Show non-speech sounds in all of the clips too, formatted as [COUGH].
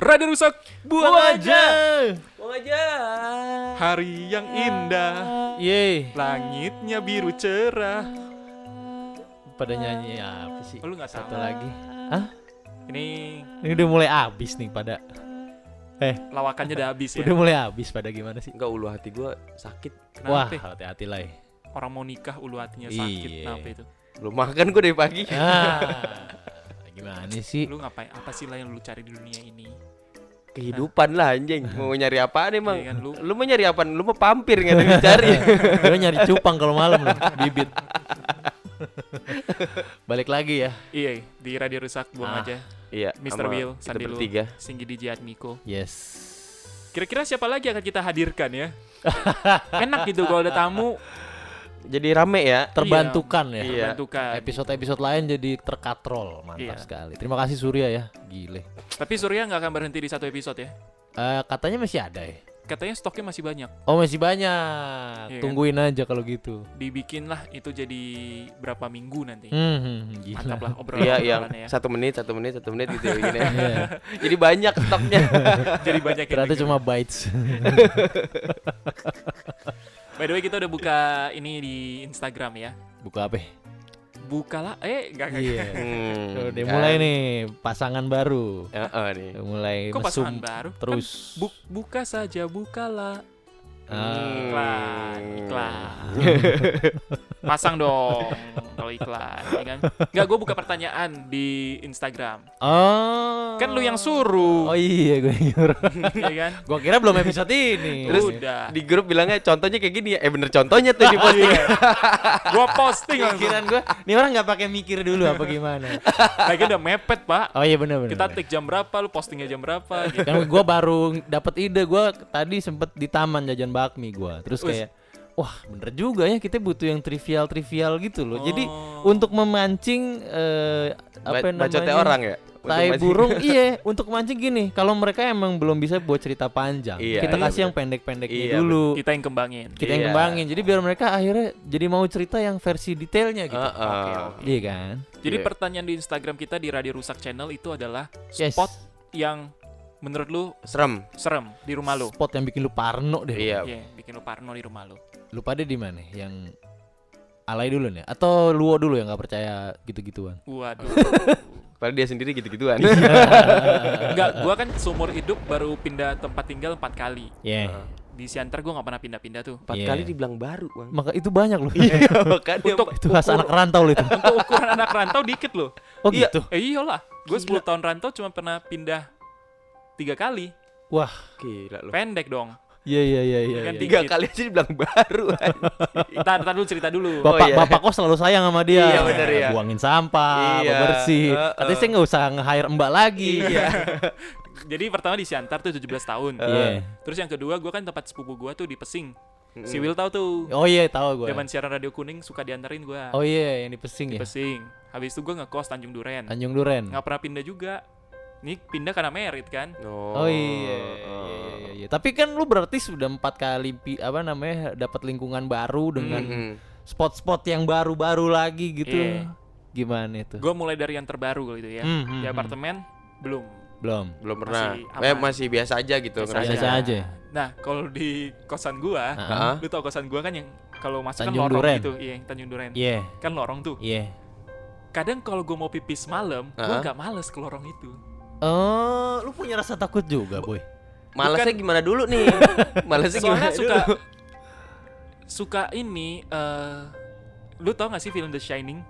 Radio rusak. Buang aja. Buang aja. Hari yang indah. Ye. Langitnya biru cerah. Pada nyanyi apa sih? Oh, lu nggak Satu lagi. Hah? Ini Ini udah mulai habis nih pada. Eh, lawakannya udah habis ya. udah mulai habis pada gimana sih? Enggak ulu hati gua sakit. Wah, Kenapa? hati-hati lah. ya. Orang mau nikah ulu hatinya sakit. Iya. Kenapa itu? Belum makan gua dari pagi. Ah, gimana sih? Lu ngapain? Apa sih lah yang lu cari di dunia ini? Kehidupan lah anjing. [LAUGHS] Mau nyari apaan emang? Iya kan, lu- lu mau nyari apaan? Lu mau pampir nggak ada dicari. [LAUGHS] Gue nyari cupang kalau malam loh, bibit. [LAUGHS] Balik lagi ya. Iya, di Radio Rusak buang Ah. aja. Iya. Mr. Will, kita Sandi lu, bertiga. Singgi DJ Admiko. Yes. Kira-kira siapa lagi akan kita hadirkan ya? Enak gitu kalau ada tamu Jadi rame ya. Terbantukan ya. Iya. bantukan. Episode-episode lain jadi terkatrol, mantap Iya. sekali. Terima kasih Surya ya, gile. Tapi Surya nggak akan berhenti di satu episode ya. Eh, katanya masih ada ya. Katanya stoknya masih banyak. Oh masih banyak. Iya kan? Tungguin aja kalau gitu. Dibikin lah itu jadi berapa minggu nanti. Hmm, hmm, gila. Mantap lah obrolan Iya, yang obrolannya ya. satu menit, satu menit, satu menit gitu ya. gini. Iya. [LAUGHS] Jadi banyak stoknya. [LAUGHS] Jadi banyak Ternyata cuma bites. [LAUGHS] By the way kita udah buka ini di Instagram ya. Buka apa? Bukalah eh enggak enggak. Iya. [LAUGHS] Hmm, Udah kan? mulai nih pasangan baru. Heeh nih. Udah mulai Kok pasangan baru? terus. Kan bu- buka saja bukalah. Ah. Iklan, iklan. Pasang dong [LAUGHS] kalau iklan, ya kan? Enggak, gue buka pertanyaan di Instagram. Oh. Kan lu yang suruh, Oh iya gue nyuruh. [LAUGHS] ya kan? Gua kira belum episode ini. Terus Udah. di grup bilangnya contohnya kayak gini ya. Eh bener contohnya tuh di posting. [LAUGHS] Gua posting langsung. pikiran gua, ini orang nggak pakai mikir dulu apa gimana. [LAUGHS] Lagi udah mepet, Pak. Oh iya benar benar. Kita take jam berapa, lu postingnya jam berapa gitu. kan gua baru dapat ide gua tadi sempet di taman jajan bakmi gua. Terus kayak wah bener juga ya kita butuh yang trivial trivial gitu loh. Jadi Oh. untuk memancing eh, apa Ba- Bacotnya namanya? orang ya. Untuk Tai burung [LAUGHS] iya untuk mancing gini kalau mereka emang belum bisa buat cerita panjang Iya, kita iya, kasih yang pendek-pendeknya Iya, dulu Kita yang kembangin. kita yang Iya. kembangin jadi biar mereka akhirnya jadi mau cerita yang versi detailnya gitu Heeh. Oke, oke. iya kan Jadi Iya. pertanyaan di Instagram kita di Radio Rusak Channel itu adalah Yes. spot yang menurut lu Serem. serem di rumah lu. spot yang bikin lu parno deh Iya. Iya, bikin lu parno di rumah lu. lu pada di mana yang alay dulu nih atau luo dulu yang nggak percaya gitu-gituan Waduh. [LAUGHS] Padahal dia sendiri gitu-gituan. [LAUGHS] Enggak, gua kan seumur hidup baru pindah tempat tinggal empat kali. ya Di Siantar gua nggak pernah pindah-pindah tuh. Empat Iya. kali dibilang baru, Bang. maka itu banyak loh Iya, makanya Untuk itu khas anak rantau loh itu untuk ukuran anak rantau dikit loh. oh Iya. gitu Eh iyalah, gue 10 tahun rantau cuma pernah pindah tiga kali. wah gila lu. Pendek dong. iya iya iya iya Kan iya. Tiga kali aja dibilang baru. [LAUGHS] anjing. Ntar, ntar dulu cerita dulu. Bapak Oh, iya. bapak kos selalu sayang sama dia. Iya, bener, iya. Buangin sampah, Iya, bersih. heeh. Katanya saya nggak usah nge-hire mbak lagi. Iya. [LAUGHS] Jadi pertama di Siantar tuh 17 tahun. Iya. Terus yang kedua gue kan tempat sepupu gue tuh di Pesing. Mm. Si Will tahu tuh. Oh iya, tahu gue. Zaman siaran radio kuning suka diantarin gue. Oh iya, yang di Pesing di ya. Pesing. Habis itu gue ngekos Tanjung Duren. Tanjung Duren. Nggak pernah pindah juga. Nih pindah karena merit kan. Oh iya, iya, iya, iya, iya. Tapi kan lu berarti sudah empat kali apa namanya dapat lingkungan baru dengan Mm-mm. spot-spot yang baru-baru lagi gitu. Iya. Gimana itu? Gue mulai dari yang terbaru gitu ya. Hmm, hmm, Di hmm. apartemen belum. Belum. Belum pernah. Masih eh masih biasa aja gitu Biasa. Biasa aja. Nah, kalau di kosan gua. Heeh. lu tau kosan gua kan yang kalau masuk kan lorong Duren. gitu, iya, Tanjung Duren. Iya, Kan lorong tuh. iya. Kadang kalau gua mau pipis malam, gua Heeh. nggak males ke lorong itu. Oh, lu punya rasa takut juga, boy. Malesnya gimana dulu nih? [LAUGHS] Malesnya Soalnya gimana suka dulu? [LAUGHS] suka ini eh lu tau gak sih film The Shining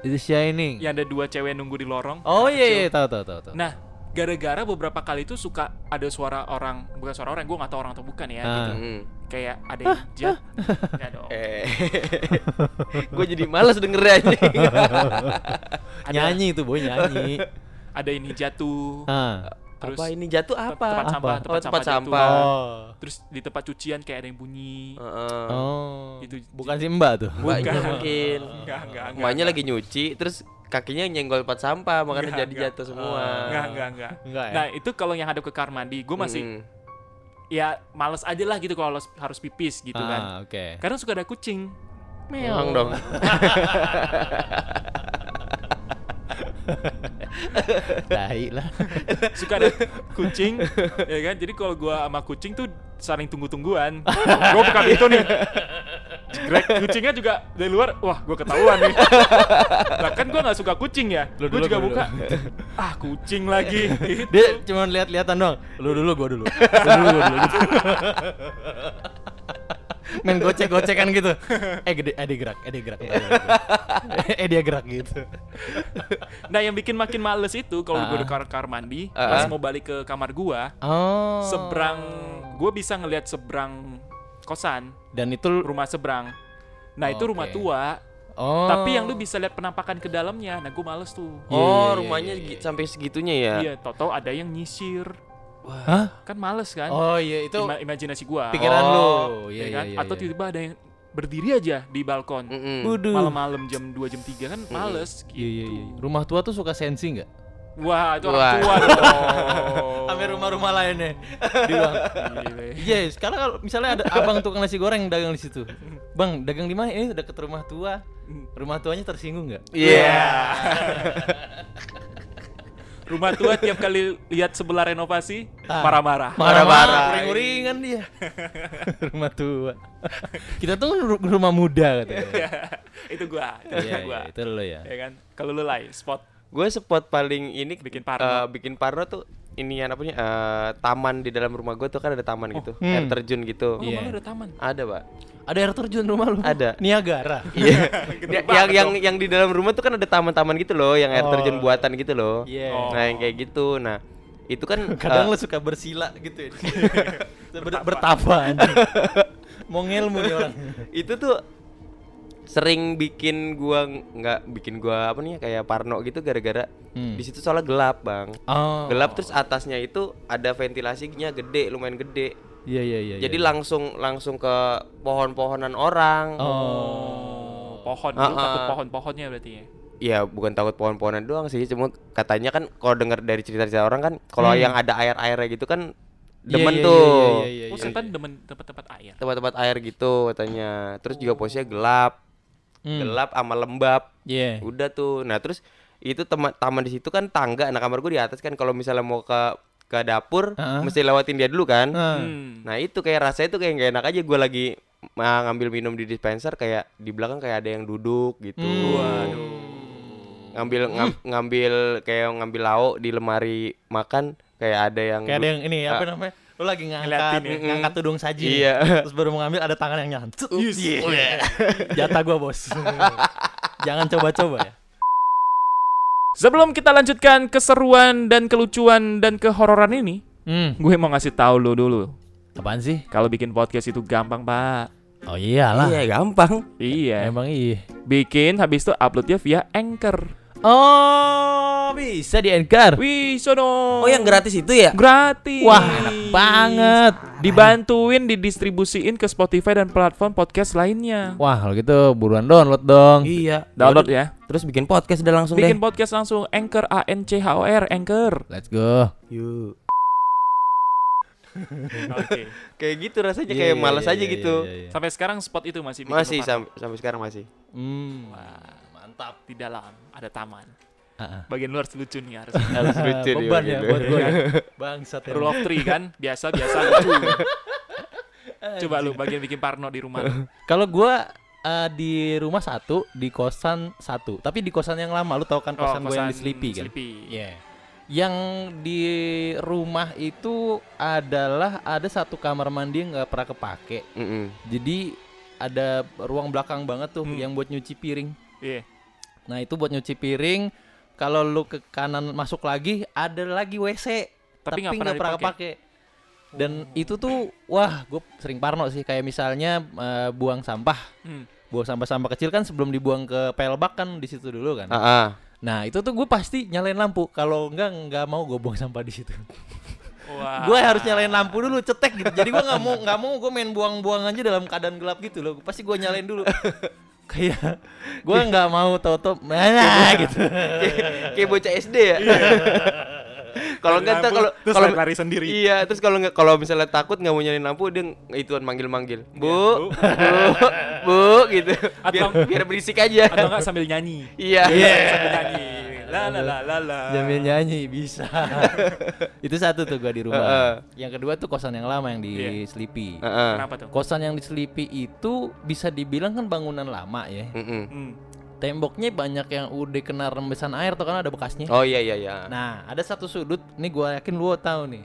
The Shining. yang ada dua cewek nunggu di lorong? Oh iya kecil? iya tahu tahu tahu tahu. Nah, gara-gara beberapa kali itu suka ada suara orang bukan suara orang gue nggak tahu orang atau bukan ya Ah. gitu. Mm. kayak ada yang jat Nggak dong Eh, [LAUGHS] gue jadi males dengernya anjing. ada Nyanyi itu boy nyanyi. Ada ini jatuh Ah. terus apa ini jatuh apa? tempat sampah Apa? tempat Oh, tempat sampah, sampah. jatuh. Oh. terus di tempat cucian kayak ada yang bunyi Heeh. Oh. Itu bukan si Mbak tuh. Bukan. [LAUGHS] mungkin. Enggak, enggak, enggak. Mbaknya lagi nyuci, terus kakinya nyenggol tempat sampah, makanya Enggak, jadi enggak. jatuh semua. enggak enggak enggak Enggak ya? nah itu kalau yang hadap ke kamar mandi gue masih Mm. ya males aja lah gitu kalau harus pipis gitu kan ah, oke. kadang suka ada kucing Memang dong. [LAUGHS] [LAUGHS] [LAUGHS] Tai lah. suka ada kucing ya kan jadi kalau gua sama kucing tuh saling tunggu-tungguan [LAUGHS] gua buka pintu nih Jegrek, kucingnya juga dari luar wah gua ketahuan nih lah kan gua nggak suka kucing ya Lu gua dulu, juga gua buka ah kucing lagi gitu. Dia cuma lihat-lihatan doang. Lu dulu, gua dulu. Lu dulu, gua dulu. Gitu. [LAUGHS] Main gocek-gocekan gitu. Eh gede, eh dia gerak, eh dia gerak. [LAUGHS] eh dia gerak gitu. nah yang bikin makin males itu kalau gua Ah. di kamar, kamar mandi Ah. pas mau balik ke kamar gua Oh. seberang gua bisa ngelihat seberang kosan dan itu rumah seberang nah itu rumah Oke. tua oh. tapi yang lu bisa lihat penampakan ke dalamnya nah gue males tuh Iya, Oh, iya, iya, rumahnya iya, gi- iya. sampai segitunya ya. iya tau-tau ada yang nyisir Hah? kan males kan Oh iya itu Ima- imajinasi gua pikiran Oh, lu. ya Iya, kan iya, atau iya. tiba-tiba ada yang berdiri aja di balkon Mm-mm. Waduh. malam-malam jam 2 jam 3 kan males gitu Iya iya iya. Rumah tua tuh suka sensi nggak? wah itu Wah. orang tua dong [LAUGHS] Sampai rumah-rumah lainnya. Di bang. Iya, sekarang kalau misalnya ada abang tukang nasi goreng dagang di situ. Bang, dagang di mana? Ini deket rumah tua. Rumah tuanya tersinggung nggak? Iya. [LAUGHS] rumah tua tiap kali lihat sebelah renovasi Ah. marah-marah Marah-marah. Uring-uringan dia. [LAUGHS] rumah tua. Kita tuh ru- rumah muda katanya. itu gua itu Iya, gua iya, itu lo ya. ya kan kalau lu lay spot Gue spot paling ini Bikin parno. bikin parno tuh ini yang apa eh, taman di dalam rumah gue tuh kan ada taman gitu, hmm. air terjun gitu. oh, Iya. rumah lu ada taman Ada, Pak. Ada air terjun rumah lu? Ada. Niagara. Iya. [LAUGHS] Gede Ya- yang yang dong. yang di dalam rumah tuh kan ada taman-taman gitu loh, yang air Oh. terjun buatan gitu loh. Iya. Oh. Nah, yang kayak gitu. Nah, itu kan [LAUGHS] Kadang eh, lu suka bersila gitu ya. [LAUGHS] Ber bertapa anjing. Mau ngelmu nih orang. itu tuh sering bikin gua nggak bikin gua apa nih kayak parno gitu gara-gara Hmm. di situ soalnya gelap, Bang. Oh. Gelap terus atasnya itu ada ventilasinya gede, lumayan gede. Iya iya iya. Jadi iya. langsung langsung ke pohon-pohonan orang. Oh, pohon, Ah, lu takut pohon-pohonnya berarti ya? Ya bukan takut pohon-pohonan doang sih, cuma katanya kan kalau dengar dari cerita-cerita orang kan kalau Hmm. yang ada air-airnya gitu kan Iya, demen iya, tuh. iya, iya, iya, Oh, iya. setan demen tempat-tempat air. Tempat-tempat air gitu katanya. Terus juga posisinya gelap. Hmm. Gelap sama lembab. Iya. Udah tuh. Nah, terus itu teman taman di situ kan tangga. Nah, kamar gue di atas kan kalau misalnya mau ke ke dapur Heeh. mesti lewatin dia dulu kan. Hmm. Nah, itu kayak rasanya tuh kayak gak enak aja gue lagi ah, ngambil minum di dispenser kayak di belakang kayak ada yang duduk gitu. Hmm. Waduh. Ngambil ngam- ngambil kayak ngambil lauk di lemari makan kayak ada yang Kayak ada yang ini apa Ah. namanya? Lu lagi ngangkat Ngeliatin ya? ngangkat tudung saji. Iya. Terus baru mau ngambil ada tangan yang nyantut. Yes. Iya. Jatah gua, Bos. [LAUGHS] Jangan coba-coba ya. Sebelum kita lanjutkan keseruan dan kelucuan dan kehororan ini, Hmm. gue mau ngasih tahu lu dulu. Apaan sih? Kalau bikin podcast itu gampang, Pak. Oh iyalah. Iya, gampang. Iya. Emang iya. Bikin habis itu uploadnya via Anchor. Oh, bisa di Anchor. Wih, sono. Oh, yang gratis itu ya? gratis. Wah, enak banget. Dibantuin didistribusiin ke Spotify dan platform podcast lainnya. Wah, kalau gitu buruan download dong. Iya. Download ya. Terus bikin podcast udah langsung Bikin deh. podcast langsung Anchor A N C H O R Anchor. Let's go. Yuk. Oke. [LAUGHS] Kayak gitu rasanya Iya, kayak iya, males iya, aja iya, gitu. iya, iya. Sampai sekarang spot itu masih Masih lu sam- sampai sekarang masih. Hmm. Wah, mantap. Di dalam ada taman. Bagian luar lucu nih harus. [LAUGHS] Harus lucu nih Beban ya buat gue. [LAUGHS] Bangsat ya. Rule of three kan, biasa biasa [LAUGHS] lucu. Coba lu bagian bikin parno di rumah lu. Kalau gua eh, di rumah satu, di kosan satu. Tapi di kosan yang lama, lu tau kan kosan gue yang di Sleepy kan? Sleepy. Iya. Yang di rumah itu adalah ada satu kamar mandi yang nggak pernah kepake. Mm-mm. Jadi ada ruang belakang banget tuh Hmm. yang buat nyuci piring. Iya. Nah itu buat nyuci piring. kalau lu ke kanan masuk lagi ada lagi WC Tapi nggak pernah nggak kepake. Dan itu tuh wah, gue sering parno sih kayak misalnya eh, buang sampah. Hmm. Buang sampah-sampah kecil kan sebelum dibuang ke pelbak kan di situ dulu kan. Ah, ah. Nah, itu tuh gue pasti nyalain lampu. Kalau enggak nggak mau gue buang sampah di situ. Wah. gue harus nyalain lampu dulu cetek gitu. Jadi gue nggak mau nggak mau gue main buang-buang aja dalam keadaan gelap gitu loh. Pasti gue nyalain dulu. Kayak gue nggak mau tau-tau mana gitu. Kayak- kayak bocah [LAUGHS] SD ya. kalau enggak ntar kalau kalau lari sendiri. Iya, terus kalau nggak kalau misalnya takut nggak mau nyalain lampu dia ituan manggil-manggil. Bu, Bu. bu, [LAUGHS] bu gitu. Biar Atau- biar berisik aja. Atau enggak sambil nyanyi. Iya. Sambil nyanyi. La la la la la. Jamil nyanyi bisa. [LAUGHS] itu satu tuh gue di rumah. Heeh. Yang kedua tuh kosan yang lama yang di Iya. Sleepy. Heeh. Kenapa tuh? Kosan yang di Sleepy itu bisa dibilang kan bangunan lama ya. Mm-mm. Hmm. Temboknya banyak yang udah kena rembesan air tuh kan ada bekasnya. Oh iya iya iya. Nah, ada satu sudut, nih gua yakin lu tahu nih.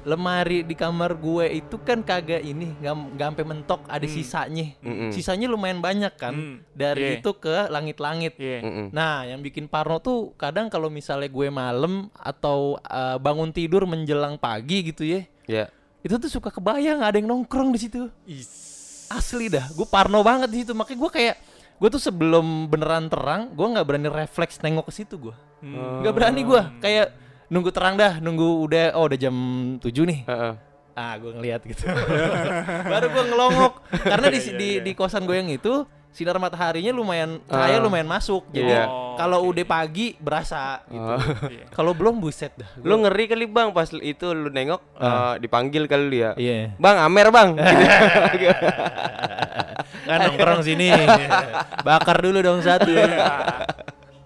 Lemari di kamar gue itu kan kagak ini, nggak sampai mentok, ada Hmm. sisanya. Mm-mm. Sisanya lumayan banyak kan, Hmm, dari iya. itu ke langit-langit. Iya. Mm-mm. Nah, yang bikin parno tuh kadang kalau misalnya gue malam atau uh, bangun tidur menjelang pagi gitu ya, Ya. itu tuh suka kebayang ada yang nongkrong di situ. Is. Asli dah, gue parno banget di situ. Makanya gue kayak gue tuh sebelum beneran terang, gue nggak berani refleks nengok ke situ gue. Hmm. Nggak berani gue, kayak nunggu terang dah, nunggu udah oh udah jam 7 nih. Heeh. Ah, gue ngeliat gitu. [LAUGHS] Baru gue ngelongok karena di [LAUGHS] Iya, di, iya. di kosan gue yang itu sinar mataharinya lumayan cahaya Ah. lumayan masuk. Jadi Iya. kalau Oh, udah pagi berasa gitu. Iya. Kalau belum buset dah. Lu ngeri kali Bang pas itu lu nengok eh, dipanggil kali dia. Iya. Bang, Amer Bang. [LAUGHS] Kan nongkrong sini. Bakar dulu dong satu.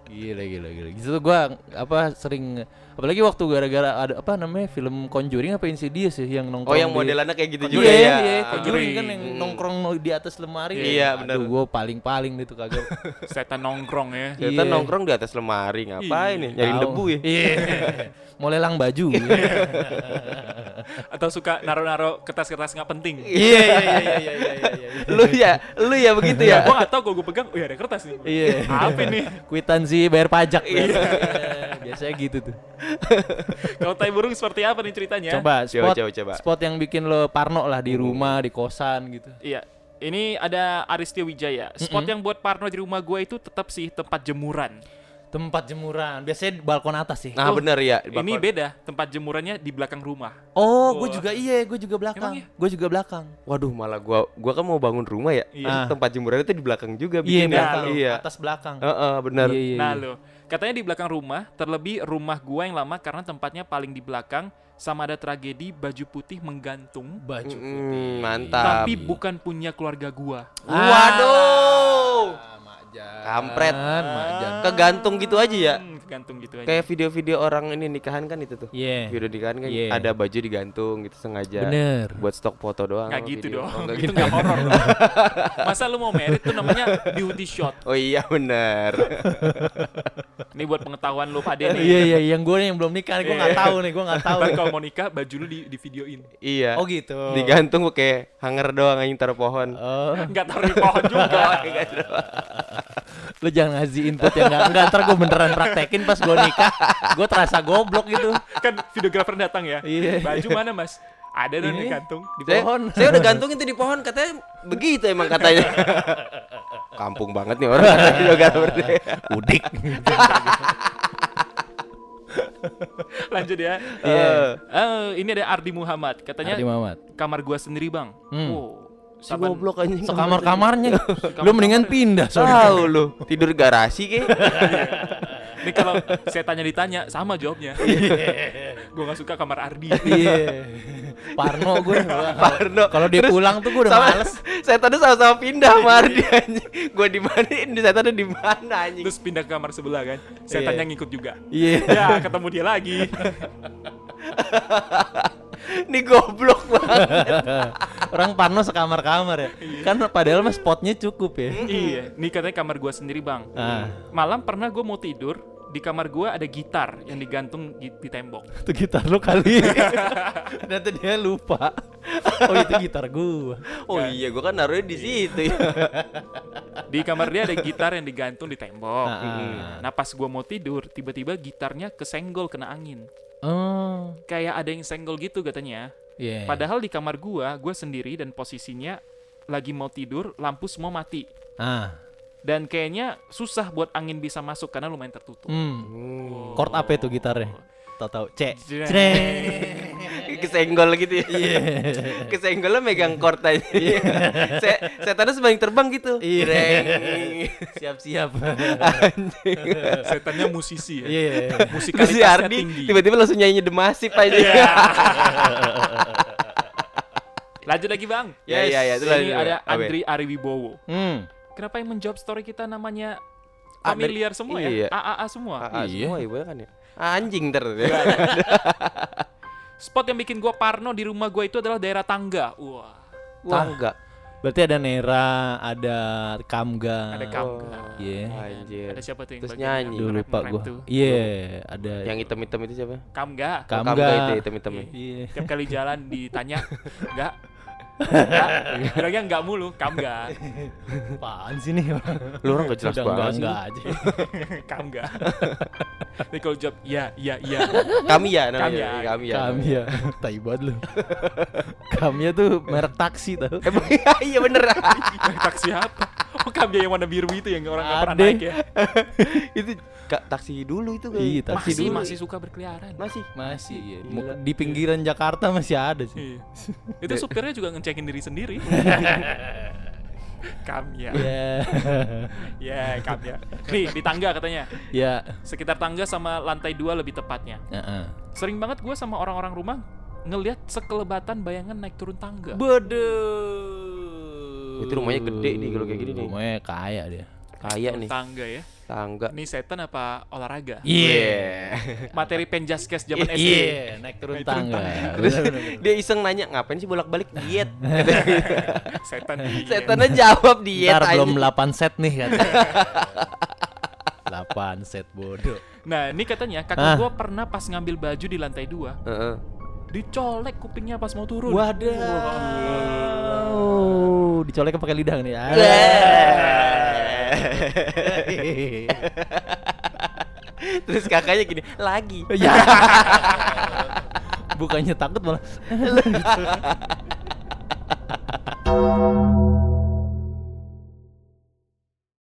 gila gila gila. Gitu tuh gua apa sering apalagi waktu gara-gara ada apa namanya film Conjuring apa Insidious ya yang nongkrong Oh, yang modelannya kayak gitu Iya, juga iya, ya. iya, Conjuring Conjuring. kan yang nongkrong di atas lemari. Iya, benar. Gua paling-paling itu kagak. [LAUGHS] Setan nongkrong ya. Ternyata Iya. nongkrong di atas lemari ngapain nih? Tahu. debu ya. Iya. [LAUGHS] Mau lelang baju. Atau suka naruh-naruh kertas-kertas nggak penting. Iya iya iya iya iya iya. iya. lu ya, lu ya begitu ya. Gua nggak tahu kalau gue pegang, oh ya ada kertas nih. Iya. Apa nih? Kwitansi bayar pajak. Iya. [LAUGHS] Biasanya gitu tuh. [LAUGHS] Kalau tai burung seperti apa nih ceritanya? Coba Coba, spot coba, coba. spot yang bikin lo parno lah di rumah, di kosan gitu. Iya. Ini ada Aristia Wijaya. Spot yang buat parno di rumah gue itu tetap sih tempat jemuran. Tempat jemuran, biasanya di balkon atas sih. Nah, Oh, bener ya. Ini beda, tempat jemurannya di belakang rumah. Oh, Wah. gue juga iya, gue juga belakang. Iya? Gue juga belakang. Waduh, malah gua gua kan mau bangun rumah ya. Iya. Tempat jemuran itu di belakang juga Iya, bikinnya. belakang. Iya. Atas belakang. Heeh, bener. Iya, iya, Nah iya. lo, katanya di belakang rumah, terlebih rumah gua yang lama karena tempatnya paling di belakang, sama ada tragedi baju putih menggantung, baju Mm, mantap. tapi bukan punya keluarga gua. Waduh. Ah. Kampret. Majan. Kegantung gitu aja ya. Kegantung gitu aja. Kayak video-video orang ini nikahan kan itu tuh. Iya. Video nikahan kan Iya. ada baju digantung gitu sengaja. Bener. Buat stok foto doang. Nggak sama gitu video. dong, Oh, nggak itu gitu. nggak horor. [LAUGHS] Masa lu mau merit tuh namanya beauty shot. Oh iya bener. [LAUGHS] Ini buat pengetahuan lu Pak nih. Iya iya, yang gue yang belum nikah, gue nggak Iya. tahu nih, gue nggak tahu. Kalau mau nikah baju lu di, di videoin. iya. Oh gitu. Digantung pakai hanger doang anjing taruh pohon. Oh, Nggak taruh di pohon juga. [LAUGHS] lu jangan ngasih input yang nggak nggak ntar gue beneran praktekin pas gue nikah, gue terasa goblok gitu. kan videografer datang ya. Iya. Baju mana mas? Ada dong Ini. digantung di Saya, pohon. saya udah gantung itu di pohon katanya begitu emang katanya. [LAUGHS] Kampung banget nih orang [LAUGHS] videografer. Udik. [LAUGHS] Lanjut ya. Iya. Eh, ini ada Ardi Muhammad. Katanya Ardi Muhammad. kamar gua sendiri bang. Hmm. Wow. Si Saban- goblok anjing. Sekamar-kamarnya. lu mendingan pindah. Tahu lu, tidur garasi ke? [LAUGHS] Ini kalau saya tanya ditanya sama jawabnya. gua nggak suka kamar Ardi. Iya. Parno gue. Parno. Kalau dia Terus pulang tuh gue udah sama, males. Saya tadi sama-sama pindah sama Ardi anjing. Gua di mana ini saya tadi di mana anjing. Terus pindah ke kamar sebelah kan. Saya Iya. tanya ngikut juga. Iya. Ya ketemu dia lagi. [LAUGHS] Ini goblok banget. [LAUGHS] Orang Parno sekamar-kamar ya. Kan padahal mah spotnya cukup ya. iya. Ini katanya kamar gua sendiri bang. Ah, Malam pernah gua mau tidur di kamar gua ada gitar yang digantung di, di tembok. itu gitar lu kali. [LAUGHS] Ternyata dia lupa. oh itu gitar gua. Oh iya, gua kan naruhnya di situ ya. [LAUGHS] Di kamar dia ada gitar yang digantung di tembok. Ah, ah. Nah pas gua mau tidur, tiba-tiba gitarnya kesenggol kena angin. Oh, Kayak ada yang senggol gitu katanya. iya. Padahal di kamar gua, gua sendiri dan posisinya lagi mau tidur, lampu semua mati. ah, Dan kayaknya susah buat angin bisa masuk karena lumayan tertutup. hmm. Chord apa itu gitarnya? Tahu-tahu C. Jreng. Jreng. [LAUGHS] Kesenggol gitu ya. Iya. Kesenggolnya megang chord aja. [LAUGHS] Saya setannya sebanding terbang gitu. Iya. Siap-siap. Setannya musisi ya. Iya. Si Musikalitasnya Ardi tinggi. tiba-tiba langsung nyanyi The Massive aja. Iya. [LAUGHS] Lanjut lagi bang. Ya, ya, ya, itu Ini ada ya? Andri Ariwibowo. Hmm. Kenapa yang menjawab story kita namanya Ah, familiar semua iya. ya? AAA semua. Ah, ah, Iya. semua ibu kan ya. Anjing ter. Spot yang bikin gua parno di rumah gua itu adalah daerah tangga. Wah, Wah enggak. Berarti ada Nera, ada Kamga. ada kamga. Iya. Anjir. Ada siapa tuh yang Terus nyanyi. Nge-rap- lupa gua. Iya, ada Yang hitam-hitam itu siapa? Kamga. Oh, Kamga. Kamga itu hitam-hitamnya. Iya. Tiap kali jalan ditanya, [LAUGHS] enggak? Enggak. Bilangnya enggak mulu, kamga. Apaan sih nih orang? Lu orang gak jelas banget enggak, sih. enggak aja. kamga. Tapi kalau jawab iya, iya, iya. Kami ya namanya. Kami ya. Kami ya. Kami ya, tai banget lu. Kami tuh merek taksi tau. Emang iya bener. Taksi apa? Oh, kamga yang warna biru itu yang orang nggak pernah naik ya. [LAUGHS] itu ka- taksi dulu itu Iya, kayak. taksi Masih, dulu. masih suka berkeliaran. Masih. Masih iya. Gila. Di pinggiran Jakarta masih ada sih. Iya. Itu supirnya juga ngecekin diri sendiri. [LAUGHS] Kamya. Iya. Ya, kamya. Nih, di tangga katanya. Ya. Sekitar tangga sama lantai dua lebih tepatnya. Heeh. Sering banget gue sama orang-orang rumah ngelihat sekelebatan bayangan naik turun tangga. Bodoh. Itu rumahnya gede nih kalau kayak gini nih. Rumahnya kaya dia. Kaya nih. Tangga ya. Tangga. Ini setan apa olahraga? Iya. Materi penjaskes zaman SD. Iya, naik turun Naik turun tangga. Terus Bener, bener, bener. dia iseng nanya ngapain sih bolak-balik diet? [LAUGHS] Setan. iya. Setannya jawab diet Ntar belum aja. 8 set nih kata. 8 [LAUGHS] set bodoh. Nah, ini katanya kakak Ah. gue pernah pas ngambil baju di lantai dua, Heeh. dicolek kupingnya pas mau turun. Wadaw. Dicoleknya pakai lidah nih. Ah. [LAUGHS] Terus kakaknya gini, lagi. ya. [LAUGHS] Bukannya takut malah. [LAUGHS]